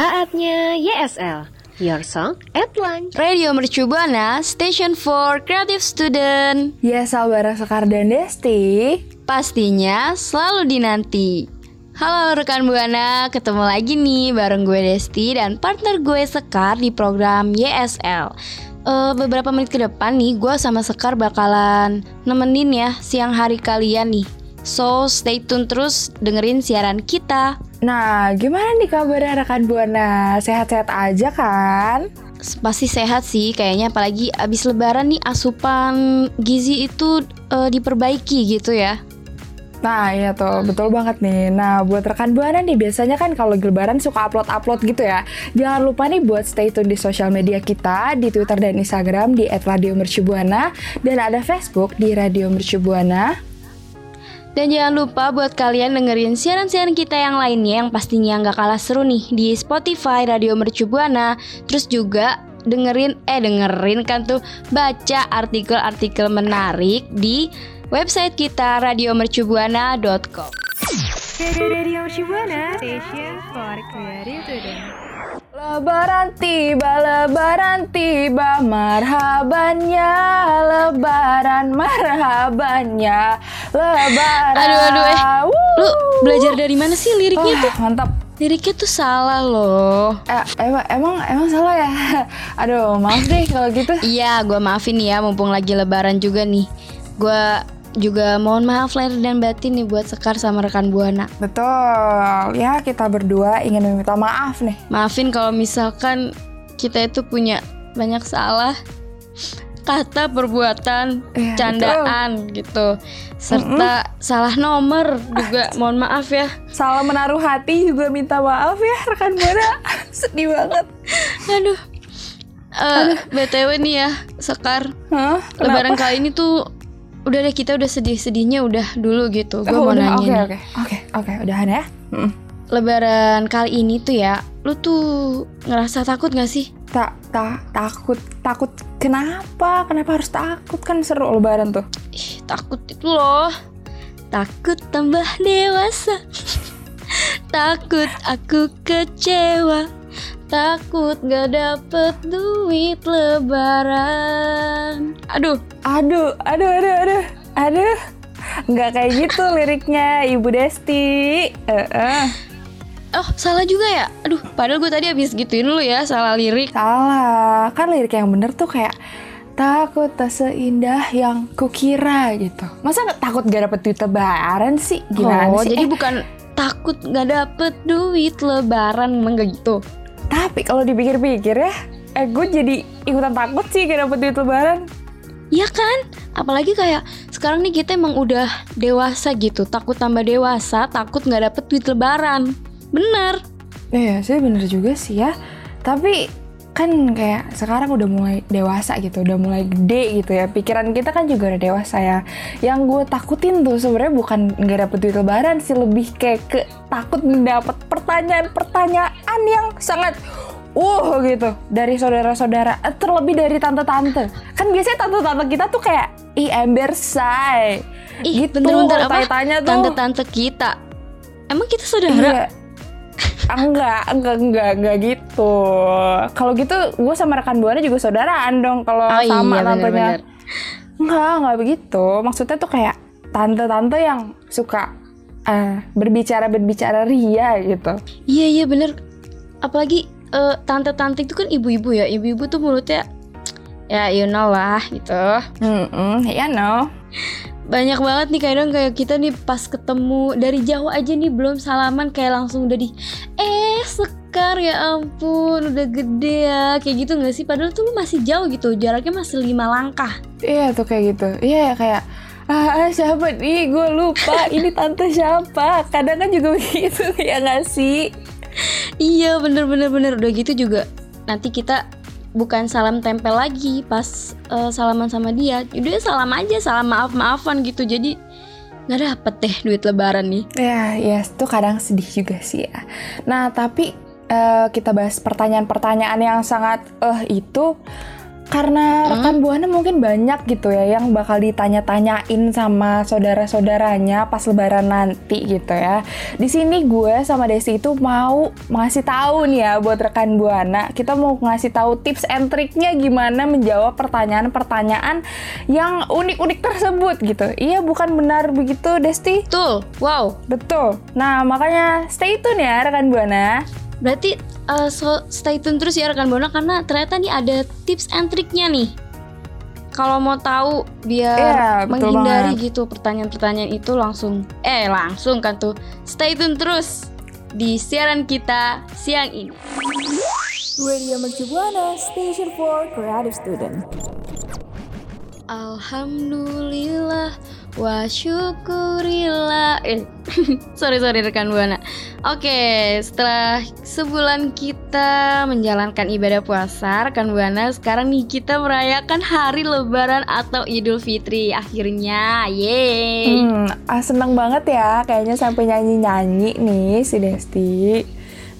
Saatnya YSL, Your Song at Lunch. Radio Mercu Buana, Station for Creative Student. Ya, Salbara Sekar dan Desti. Pastinya selalu dinanti. Halo rekan Buana, ketemu lagi nih bareng gue Desti dan partner gue Sekar di program YSL. Eh, beberapa menit ke depan nih, gue sama Sekar bakalan nemenin ya siang hari kalian nih. So stay tune terus dengerin siaran kita. Nah, gimana nih kabarnya rekan Buana? Sehat-sehat aja kan? Pasti sehat sih kayaknya apalagi abis lebaran nih asupan gizi itu eh, diperbaiki gitu ya. Nah, iya tuh, betul banget nih. Nah, buat rekan Buana nih, biasanya kan kalau lebaran suka upload-upload gitu ya. Jangan lupa nih buat stay tune di sosial media kita, di Twitter dan Instagram di @radiomercubuana dan ada Facebook di Radio Mercubuana. Dan jangan lupa buat kalian dengerin siaran-siaran kita yang lainnya yang pastinya nggak kalah seru nih di Spotify Radio Mercu Buana. Terus juga dengerin eh dengerin kan tuh baca artikel-artikel menarik di website kita radiomercubuana.com. Lebaran tiba, lebaran tiba, marhabannya, lebaran, marhabannya, lebaran. Aduh aduh eh. Wuh. Lu belajar dari mana sih liriknya Oh, tuh? mantap. Liriknya tuh salah loh. Eh, emang, emang, emang salah ya? Aduh, maaf deh kalau gitu. Iya, gue maafin ya, mumpung lagi lebaran juga nih. Gue juga mohon maaf lahir dan batin nih buat Sekar sama rekan Buana. Betul, ya kita berdua ingin meminta maaf nih. Maafin kalau misalkan kita itu punya banyak salah kata, perbuatan, Iya, candaan gitu. Serta salah nomor juga mohon maaf ya. Salah menaruh hati juga minta maaf ya rekan Buana. Sedih banget. Aduh. Eh, BTW nih ya, Sekar. Hah? Lebaran kali ini tuh udah deh kita udah sedih-sedihnya udah dulu gitu. Gue Oh, mau udah, nanya Oke, nih. oke, oke, oke, udahan ya. Mm. Lebaran kali ini tuh ya, lu tuh ngerasa takut gak sih? Tak, tak, takut, takut. Kenapa? Kenapa harus takut? Kan seru Lebaran tuh. Ih, takut itu loh. Takut tambah dewasa. takut aku kecewa. Takut gak dapet duit lebaran. Aduh, Aduh, aduh, aduh, aduh, aduh. Nggak kayak gitu liriknya, Ibu Desti. Eh, eh. oh salah juga ya? Aduh, padahal gue tadi habis gituin lu ya, salah lirik. Salah, kan lirik yang bener tuh kayak takut tak seindah yang kukira gitu. Masa takut gak dapet duit lebaran sih? Gimana oh, sih? jadi Eh, bukan takut gak dapet duit lebaran, emang gak gitu? Tapi kalau dipikir-pikir ya, eh gue jadi ikutan takut sih gak dapet duit lebaran. Iya kan? Apalagi kayak sekarang nih kita emang udah dewasa gitu Takut tambah dewasa, takut nggak dapet duit lebaran Bener Iya sih bener juga sih ya. Tapi kan kayak sekarang udah mulai dewasa gitu, udah mulai gede gitu ya. Pikiran kita kan juga udah dewasa ya. Yang gue takutin tuh sebenarnya bukan nggak dapet duit lebaran sih, lebih kayak ke takut mendapat pertanyaan-pertanyaan yang sangat uh gitu dari saudara-saudara Eh, terlebih dari tante-tante kan biasanya tante-tante kita tuh kayak ih ember say Ih, gitu bentar-bentar apa? tanya tuh Tante-tante kita. Emang kita saudara? Iya. Ah, enggak, enggak, enggak, enggak gitu. Kalau gitu gue sama rekan buana juga saudaraan dong kalau Oh iya, sama tantenya. bener-bener. Enggak, enggak begitu. Maksudnya tuh kayak tante-tante yang suka eh, berbicara-berbicara ria gitu. Iya iya bener. Apalagi eh, tante-tante itu kan ibu-ibu ya. Ibu-ibu tuh mulutnya ya you know lah gitu. Hmm, ya no. Banyak banget nih kadang kayak kita nih pas ketemu. Dari jauh aja nih belum salaman kayak langsung udah di eh sekar ya ampun udah gede ya. Kayak gitu nggak sih? Padahal tuh lu masih jauh gitu jaraknya masih lima langkah. Iya tuh kayak gitu. Iya kayak ah siapa nih? Gue lupa ini tante siapa? Kadang kan juga begitu ya nggak sih? Iya bener bener bener. Udah gitu juga nanti kita bukan salam tempel lagi pas eh, salaman sama dia. Udah salam aja salam maaf maafan gitu. Jadi nggak dapet deh duit lebaran nih. Ya, ya itu kadang sedih juga sih ya. Nah, tapi eh, kita bahas pertanyaan-pertanyaan yang sangat eh itu karena rekan buana mungkin banyak gitu ya yang bakal ditanya-tanyain sama saudara-saudaranya pas lebaran nanti gitu ya. Di sini gue sama Desi itu mau ngasih tahu nih ya buat rekan buana, kita mau ngasih tahu tips and triknya gimana menjawab pertanyaan-pertanyaan yang unik-unik tersebut gitu. Iya, bukan benar begitu, Desti? tuh wow Betul. Nah, makanya stay tune ya rekan Buana. Berarti uh, so, stay tune terus ya rekan Buana karena ternyata nih ada tips and triknya nih. Kalau mau tahu biar Iya, betul menghindari banget. gitu pertanyaan-pertanyaan itu langsung eh langsung kan tuh stay tune terus di siaran kita siang ini. Radio Mercu Buana, Station for Creative Student. Alhamdulillah wa syukurillah eh sorry sorry rekan buana. Oke setelah sebulan kita menjalankan ibadah puasa rekan buana sekarang nih kita merayakan hari lebaran atau idul fitri akhirnya. Yeay. Hmm, ah, seneng banget ya. Kayaknya sampai nyanyi-nyanyi nih si Desti.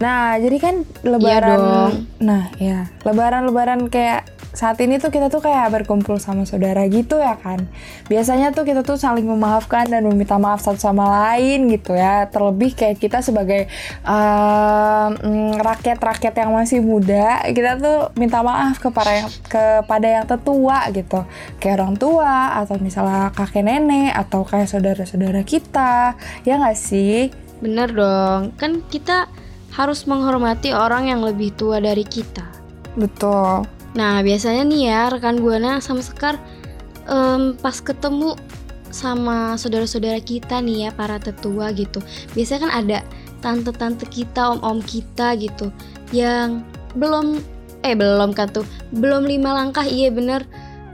Nah, jadi kan lebaran dong. Nah, ya, lebaran-lebaran kayak saat ini tuh kita tuh kayak berkumpul sama saudara gitu ya kan. Biasanya tuh kita tuh saling memaafkan dan meminta maaf satu sama lain gitu ya. Terlebih kayak kita sebagai mm, rakyat-rakyat yang masih muda, kita tuh minta maaf kepada yang kepada yang tetua gitu. Kayak orang tua atau misalnya kakek nenek atau kayak saudara-saudara kita. Ya nggak sih? bener dong kan kita harus menghormati orang yang lebih tua dari kita Betul. Nah biasanya nih ya rekan buana sama Sekar em, pas ketemu sama saudara-saudara kita nih ya para tetua gitu. Biasanya kan ada tante-tante kita om-om kita gitu yang belum eh belum kan tuh belum lima langkah iya bener.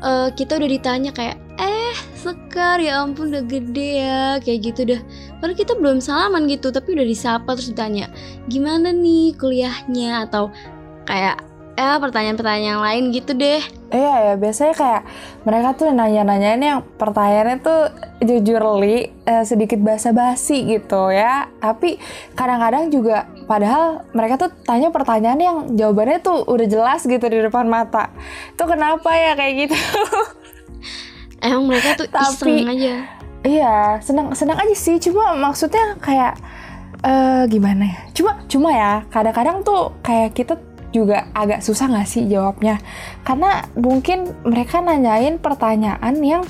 Eh, kita udah ditanya kayak eh Sekar ya ampun udah gede ya kayak gitu dah. Padahal kita belum salaman gitu tapi udah disapa terus ditanya gimana nih kuliahnya? Atau kayak eh pertanyaan-pertanyaan lain gitu deh Iya ya, biasanya kayak mereka tuh nanya-nanyain yang pertanyaannya tuh jujur li eh, sedikit basa-basi gitu ya. Tapi kadang-kadang juga padahal mereka tuh tanya pertanyaan yang jawabannya tuh udah jelas gitu di depan mata. Itu kenapa ya kayak gitu? emang mereka tuh Tapi- iseng aja iya, senang senang aja sih. Cuma maksudnya kayak eh gimana ya? Cuma cuma ya, kadang-kadang tuh kayak kita juga agak susah nggak sih jawabnya? Karena mungkin mereka nanyain pertanyaan yang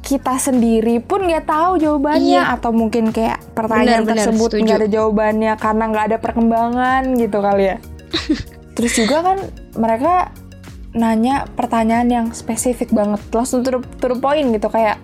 kita sendiri pun nggak tahu jawabannya. Iya. atau mungkin kayak pertanyaan Benar, tersebut nggak ada jawabannya karena nggak ada perkembangan gitu kali ya. Terus juga kan mereka nanya pertanyaan yang spesifik banget langsung to the, to the point gitu. Kayak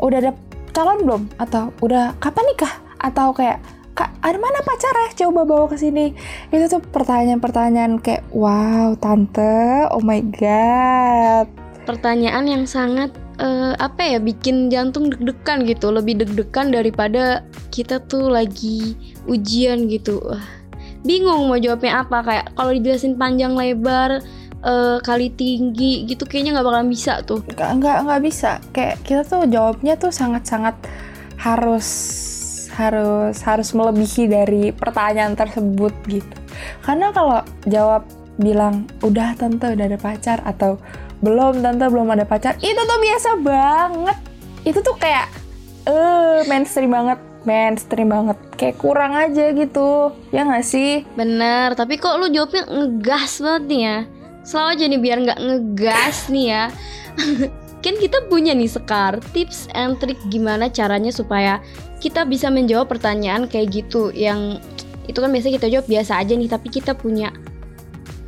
udah ada calon belum? Atau udah kapan nikah? Atau kayak kak ada mana pacarnya? Coba bawa ke sini. Itu tuh pertanyaan-pertanyaan kayak wow tante oh my god. Pertanyaan yang sangat eh, apa ya bikin jantung deg-degan gitu lebih deg-degan daripada kita tuh lagi ujian gitu. Wah, bingung mau jawabnya apa kayak kalau dijelasin panjang lebar eh, kali tinggi gitu kayaknya nggak bakalan bisa tuh. Nggak nggak nggak bisa. Kayak kita tuh jawabnya tuh sangat-sangat harus harus harus melebihi dari pertanyaan tersebut gitu. Karena kalau jawab bilang udah tante udah ada pacar atau belum tante belum ada pacar itu tuh biasa banget. Itu tuh kayak eh mainstream banget mainstream banget. Kayak kurang aja gitu ya nggak sih? Bener, tapi kok lu jawabnya ngegas banget nih ya? Selalu aja nih biar nggak ngegas nih ya Kan kita punya nih Sekar Tips and trick gimana caranya supaya kita bisa menjawab pertanyaan kayak gitu Yang itu kan biasanya kita jawab biasa aja nih Tapi kita punya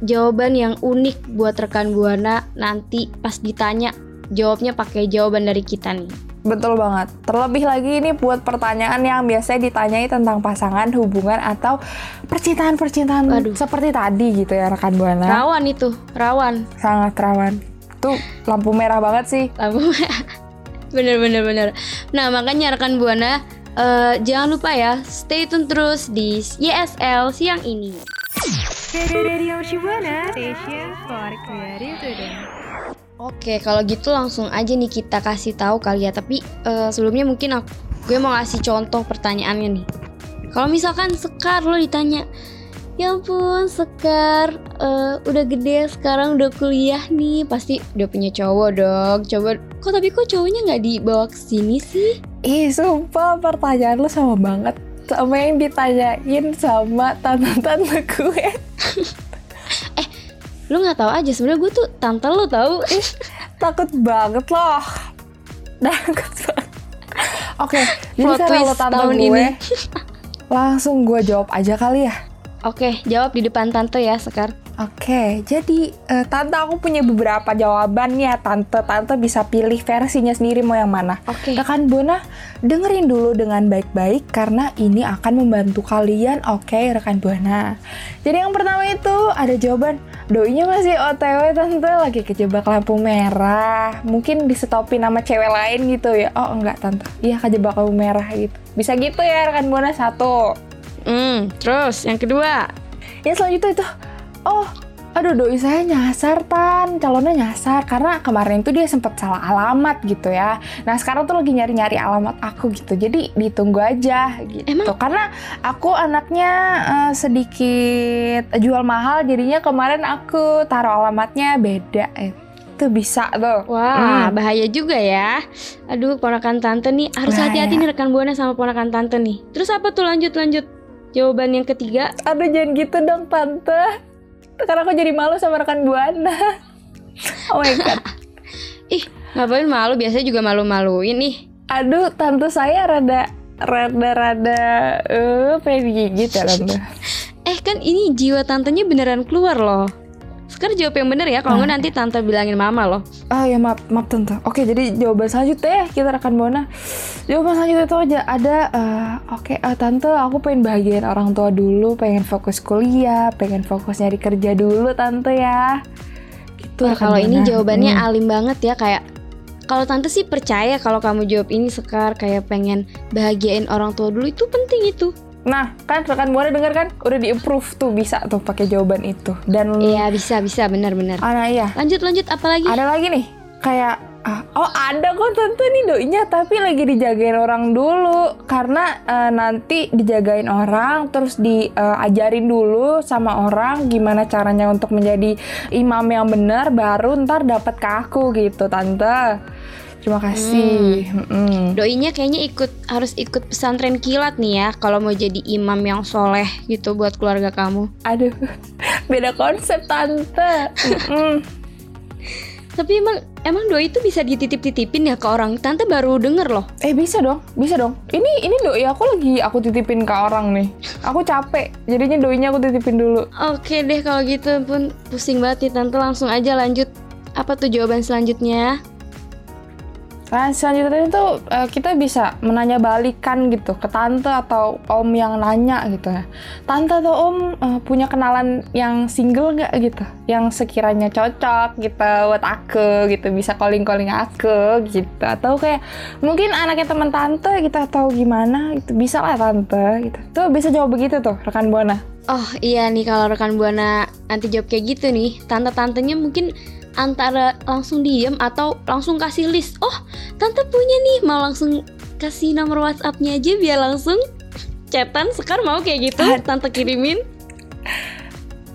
jawaban yang unik buat rekan Buana Nanti pas ditanya jawabnya pakai jawaban dari kita nih Betul banget. Terlebih lagi ini buat pertanyaan yang biasanya ditanyai tentang pasangan, hubungan atau percintaan-percintaan seperti tadi gitu ya rekan buana. Rawan itu, rawan Sangat rawan. Tuh lampu merah banget sih. lampu bener bener bener nah makanya rekan buana eh, jangan lupa ya stay tune terus di YSL siang ini Oke, kalau gitu langsung aja nih kita kasih tahu kali ya. Tapi eh, sebelumnya mungkin aku, gue mau ngasih contoh pertanyaannya nih. Kalau misalkan Sekar lo ditanya, ya ampun Sekar, eh, udah gede sekarang udah kuliah nih, pasti udah punya cowok dong. Coba, kok tapi kok cowoknya nggak dibawa ke sini sih? Ih, sumpah pertanyaan lu sama banget sama yang ditanyain sama tante-tante gue. Lu nggak tahu aja sebenarnya gue tuh tante lo tahu. Ih, takut banget loh. Takut banget. Oke, jadi Plot kalau twist tante tahun gue ini. langsung gue jawab aja kali ya. Oke, jawab di depan tante ya Sekar. Oke, jadi eh, tante aku punya beberapa jawaban nih ya tante. Tante bisa pilih versinya sendiri mau yang mana. Oke. Rekan Bona, dengerin dulu dengan baik-baik karena ini akan membantu kalian. Oke, rekan Bona. Jadi yang pertama itu ada jawaban doinya masih OTW tante lagi kejebak lampu merah. Mungkin disetopin sama cewek lain gitu ya. Oh enggak tante, iya kejebak lampu merah gitu. Bisa gitu ya rekan Bona satu. Hmm, terus yang kedua. Yang selanjutnya itu, oh, aduh doi saya nyasar tan, calonnya nyasar karena kemarin tuh dia sempet salah alamat gitu ya. Nah sekarang tuh lagi nyari-nyari alamat aku gitu, jadi ditunggu aja gitu. Emang? Karena aku anaknya eh, sedikit jual mahal, jadinya kemarin aku taruh alamatnya beda. Eh, Itu bisa tuh. Wah, Hmm. bahaya juga ya. Aduh, ponakan tante nih harus hati-hati nih rekan buana sama ponakan tante nih. Terus apa tuh lanjut lanjut? Jawaban yang ketiga. Aduh jangan gitu dong tante. Karena aku jadi malu sama rekan buana. oh my god. Ih, ngapain malu? Biasanya juga malu-maluin nih. Aduh, tante saya rada rada rada eh pengen gigit ya tante. Eh, kan ini jiwa tantenya beneran keluar loh. Sekarang jawab yang bener ya, kalau nggak nanti tante bilangin mama loh. Ah ya maaf maaf tante. Oke jadi jawaban selanjutnya ya kita rekan buana. Jawaban selanjutnya itu aja ada eh, oke eh, tante aku pengen bahagiain orang tua dulu, pengen fokus kuliah, pengen fokus nyari kerja dulu tante ya. Gitu. Rekan kalau ini jawabannya Hmm. alim banget ya kayak kalau tante sih percaya kalau kamu jawab ini sekar kayak pengen bahagiain orang tua dulu itu penting itu. Nah kan rekan buana denger kan? Udah di approve tuh bisa tuh pakai jawaban itu. Dan Iya bisa bisa. Benar-benar. Ah, iya. Lanjut lanjut. Apa lagi? Ada lagi nih, kayak ah, oh ada kok tante nih doinya. Tapi lagi dijagain orang dulu. Karena eh, nanti dijagain orang terus diajarin dulu sama orang gimana caranya untuk menjadi imam yang benar baru ntar dapat ke aku gitu tante. Terima kasih. Mm-mm. Doinya kayaknya ikut harus ikut pesantren kilat nih ya kalau mau jadi imam yang soleh gitu buat keluarga kamu. Aduh, beda konsep tante. Mm-mm. Tapi emang emang doi itu bisa dititip-titipin ya ke orang. Tante baru denger loh. Eh bisa dong, bisa dong. Ini ini doi aku lagi aku titipin ke orang nih. Aku capek, jadinya doinya aku titipin dulu. Oke deh kalau gitu pun pusing banget nih tante langsung aja lanjut. Apa tuh jawaban selanjutnya? Nah, selanjutnya itu eh, kita bisa menanya balikan gitu ke tante atau om yang nanya gitu ya. Tante atau om eh, punya kenalan yang single nggak gitu? Yang sekiranya cocok gitu buat aku gitu, bisa calling-calling aku gitu. Atau kayak mungkin anaknya teman tante kita tahu gimana gitu. Bisa lah tante gitu. Tuh bisa jawab begitu tuh rekan Buana. Oh iya nih kalau rekan buana nanti jawab kayak gitu nih, tante-tantenya mungkin antara langsung diem atau langsung kasih list. Oh, tante punya nih, mau langsung kasih nomor WhatsApp-nya aja biar langsung chatan. Sekarang mau kayak gitu, tante kirimin.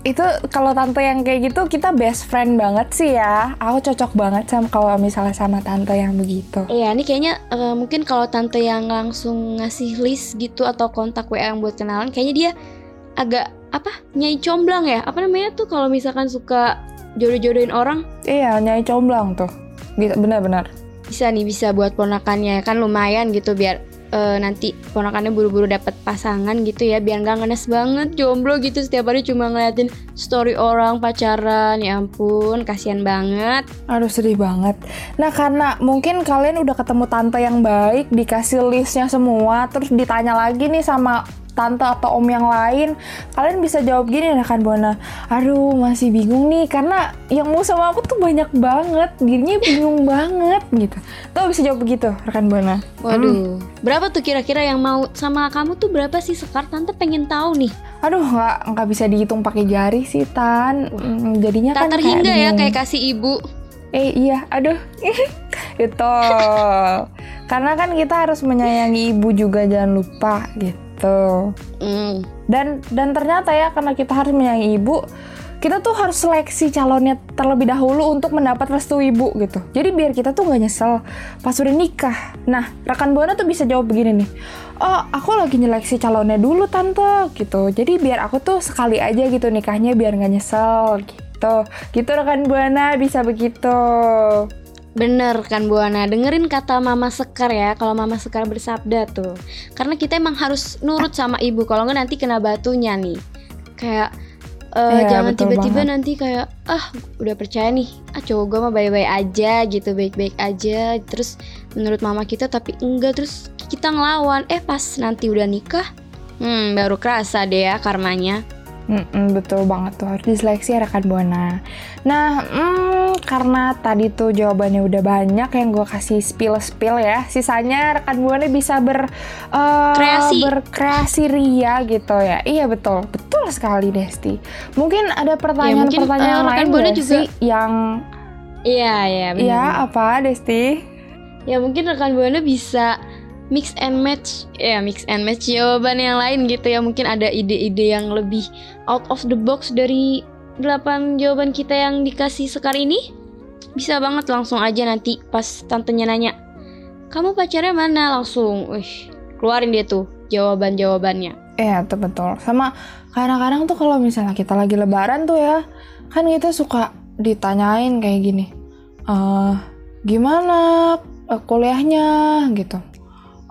itu kalau tante yang kayak gitu kita best friend banget sih ya. Aku cocok banget sama kalau misalnya sama tante yang begitu. Iya, ini kayaknya eh, mungkin kalau tante yang langsung ngasih list gitu atau kontak WA yang buat kenalan, kayaknya dia agak apa nyai comblang ya? Apa namanya tuh kalau misalkan suka jodoh-jodohin orang Iya, nyai comblang tuh. Gitu, benar-benar. Bisa nih bisa buat ponakannya. Kan lumayan gitu biar eh, nanti ponakannya buru-buru dapat pasangan gitu ya. Biar nggak ngenes banget jomblo gitu. Setiap hari cuma ngeliatin story orang pacaran. Ya ampun kasihan banget. Aduh sedih banget. Nah karena mungkin kalian udah ketemu tante yang baik, dikasih listnya semua, terus ditanya lagi nih sama tante atau om yang lain, kalian bisa jawab gini rekan buana. Aduh masih bingung nih karena yang mau sama aku tuh banyak banget, dirinya bingung banget gitu. Tuh bisa jawab begitu rekan buana. waduh berapa tuh kira-kira yang mau sama kamu tuh berapa sih sekar tante pengen tahu nih Aduh nggak nggak bisa dihitung pakai jari sih tan. Mm, Jadinya tak kan terhingga kayak ya kayak kasih ibu Eh iya, aduh. gitu. Karena kan kita harus menyayangi ibu juga jangan lupa gitu. Hmm, Dan dan ternyata ya karena kita harus menyayangi ibu, kita tuh harus seleksi calonnya terlebih dahulu untuk mendapat restu ibu gitu. Jadi biar kita tuh nggak nyesel pas udah nikah. Nah, rekan buana tuh bisa jawab begini nih. Oh, aku lagi nyeleksi calonnya dulu tante gitu. Jadi biar aku tuh sekali aja gitu nikahnya biar nggak nyesel gitu. Gitu rekan buana bisa begitu. Bener kan Buana, dengerin kata Mama Sekar ya Kalau Mama Sekar bersabda tuh. Karena kita emang harus nurut sama ibu Kalau nggak nanti kena batunya nih. Kayak eh, Iya, Jangan tiba-tiba nanti kayak Ah udah percaya nih. Ah cowok gue mah baik-baik aja gitu Baik-baik aja. Terus menurut mama kita tapi enggak. Terus kita ngelawan. Eh pas nanti udah nikah Hmm baru kerasa deh ya karmanya Mm-mm, betul banget tuh harus diseleksi ya rekan buana. Nah, mm, karena tadi tuh jawabannya udah banyak yang gue kasih spill spill ya, sisanya rekan buana bisa ber eh, Kreasi. berkreasi ria gitu ya. Iya betul, betul sekali Desti. Mungkin ada pertanyaan-pertanyaan eh, rekan lain Buana juga- yang Iya iya bener. ya apa Desti? Ya mungkin rekan buana bisa mix and match ya mix and match jawaban yang lain gitu ya mungkin ada ide-ide yang lebih out of the box dari 8 jawaban kita yang dikasih sekar ini bisa banget langsung aja nanti pas tantenya nanya kamu pacarnya mana langsung wih keluarin dia tuh jawaban jawabannya Iya, tuh betul. Sama kadang-kadang tuh kalau misalnya kita lagi lebaran tuh ya, kan kita suka ditanyain kayak gini. eh gimana eh, kuliahnya gitu.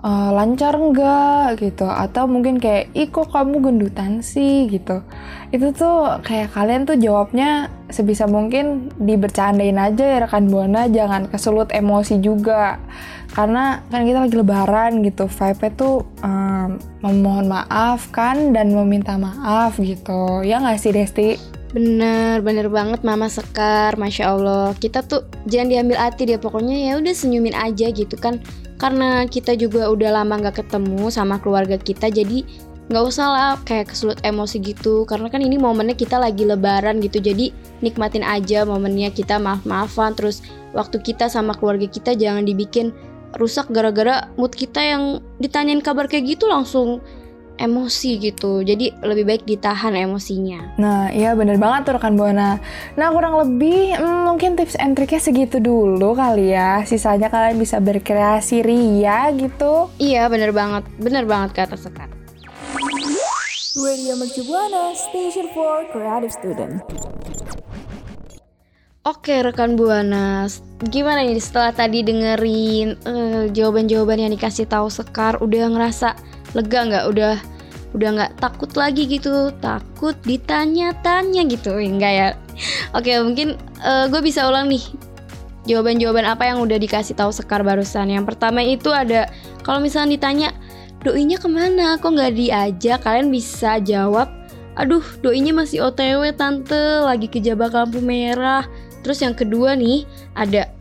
Eh, lancar enggak gitu. Atau mungkin kayak ih kok kamu gendutan sih? Gitu. Itu tuh kayak kalian tuh jawabnya sebisa mungkin dibercandain aja ya rekan buana. Jangan kesulut emosi juga. Karena kan kita lagi lebaran gitu vibe tuh em, memohon maaf kan dan meminta maaf gitu. Ya nggak sih Desti? Bener, bener banget Mama Sekar, Masya Allah. Kita tuh jangan diambil hati dia Pokoknya ya udah senyumin aja gitu kan Karena kita juga udah lama gak ketemu sama keluarga kita Jadi nggak usah lah kayak kesulut emosi gitu. Karena kan ini momennya kita lagi lebaran gitu Jadi nikmatin aja momennya kita maaf-maafan. Terus waktu kita sama keluarga kita jangan dibikin rusak gara-gara mood kita yang ditanyain kabar kayak gitu langsung emosi gitu Jadi lebih baik ditahan emosinya Nah, iya bener banget tuh rekan Buana. Nah, kurang lebih hmm, mungkin tips and triknya segitu dulu kali ya. Sisanya kalian bisa berkreasi ria gitu. Iya bener banget, bener banget kata Sekar Radio Mercu Buana, Station for Creative Student. Oke rekan Buana, gimana nih setelah tadi dengerin eh, jawaban-jawaban yang dikasih tahu Sekar, udah ngerasa lega nggak? Udah udah nggak takut lagi gitu, takut ditanya-tanya gitu, Eh, enggak ya? Oke mungkin gue bisa ulang nih jawaban-jawaban apa yang udah dikasih tahu Sekar barusan. Yang pertama itu ada kalau misalnya ditanya doinya ke mana, kok nggak diajak? Kalian bisa jawab, aduh doinya masih OTW tante, lagi kejabak lampu merah. Terus yang kedua nih ada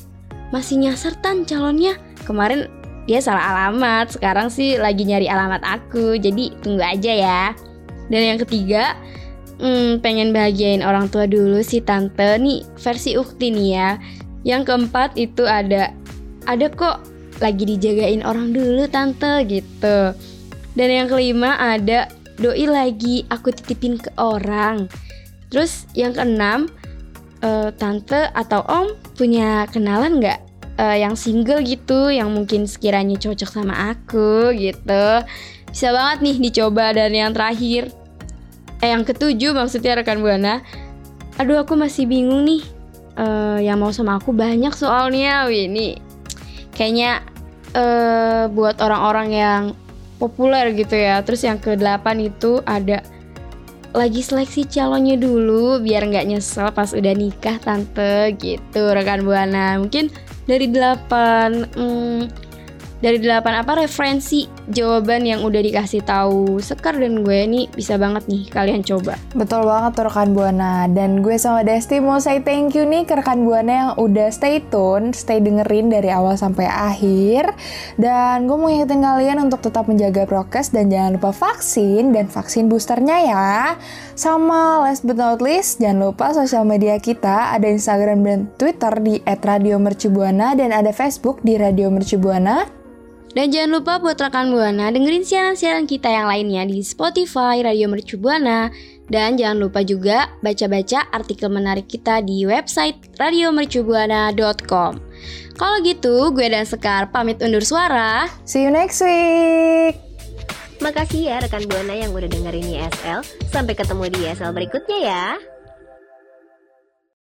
masih nyasar tan calonnya kemarin dia salah alamat. Sekarang sih lagi nyari alamat aku. Jadi tunggu aja ya. Dan yang ketiga hmm, pengen bahagiain orang tua dulu sih tante. Nih versi ukti nih ya. Yang keempat itu ada ada kok lagi dijagain orang dulu tante gitu. Dan yang kelima ada doi lagi aku titipin ke orang. Terus yang keenam, eh, tante atau om punya kenalan nggak eh, yang single gitu, yang mungkin sekiranya cocok sama aku gitu. Bisa banget nih dicoba dan yang terakhir, eh yang ketujuh maksudnya rekan buana. Aduh aku masih bingung nih. Eh, yang mau sama aku banyak soalnya, wih ini kayaknya eh buat orang-orang yang populer gitu ya. Terus yang kedelapan itu ada lagi seleksi calonnya dulu biar nggak nyesel pas udah nikah tante gitu rekan buana mungkin dari delapan hmm, dari delapan apa referensi jawaban yang udah dikasih tahu Sekar dan gue nih bisa banget nih kalian coba. Betul banget tuh rekan Buana. Dan gue sama Desti mau say thank you nih ke rekan Buana yang udah stay tune Stay dengerin dari awal sampai akhir. Dan gue mau ingetin kalian untuk tetap menjaga prokes Dan jangan lupa vaksin dan vaksin boosternya ya. Sama last but not least Jangan lupa sosial media kita. Ada Instagram dan Twitter di @radiomercubuana Dan ada Facebook di Radio Mercubuana Dan jangan lupa buat rekan Buana dengerin siaran-siaran kita yang lainnya di Spotify, Radio Mercu Buana. Dan jangan lupa juga baca-baca artikel menarik kita di website radiomercubuana.com. Kalau gitu, gue dan Sekar pamit undur suara. See you next week Makasih ya rekan Buana yang udah dengerin ISL. Sampai ketemu di ISL berikutnya ya.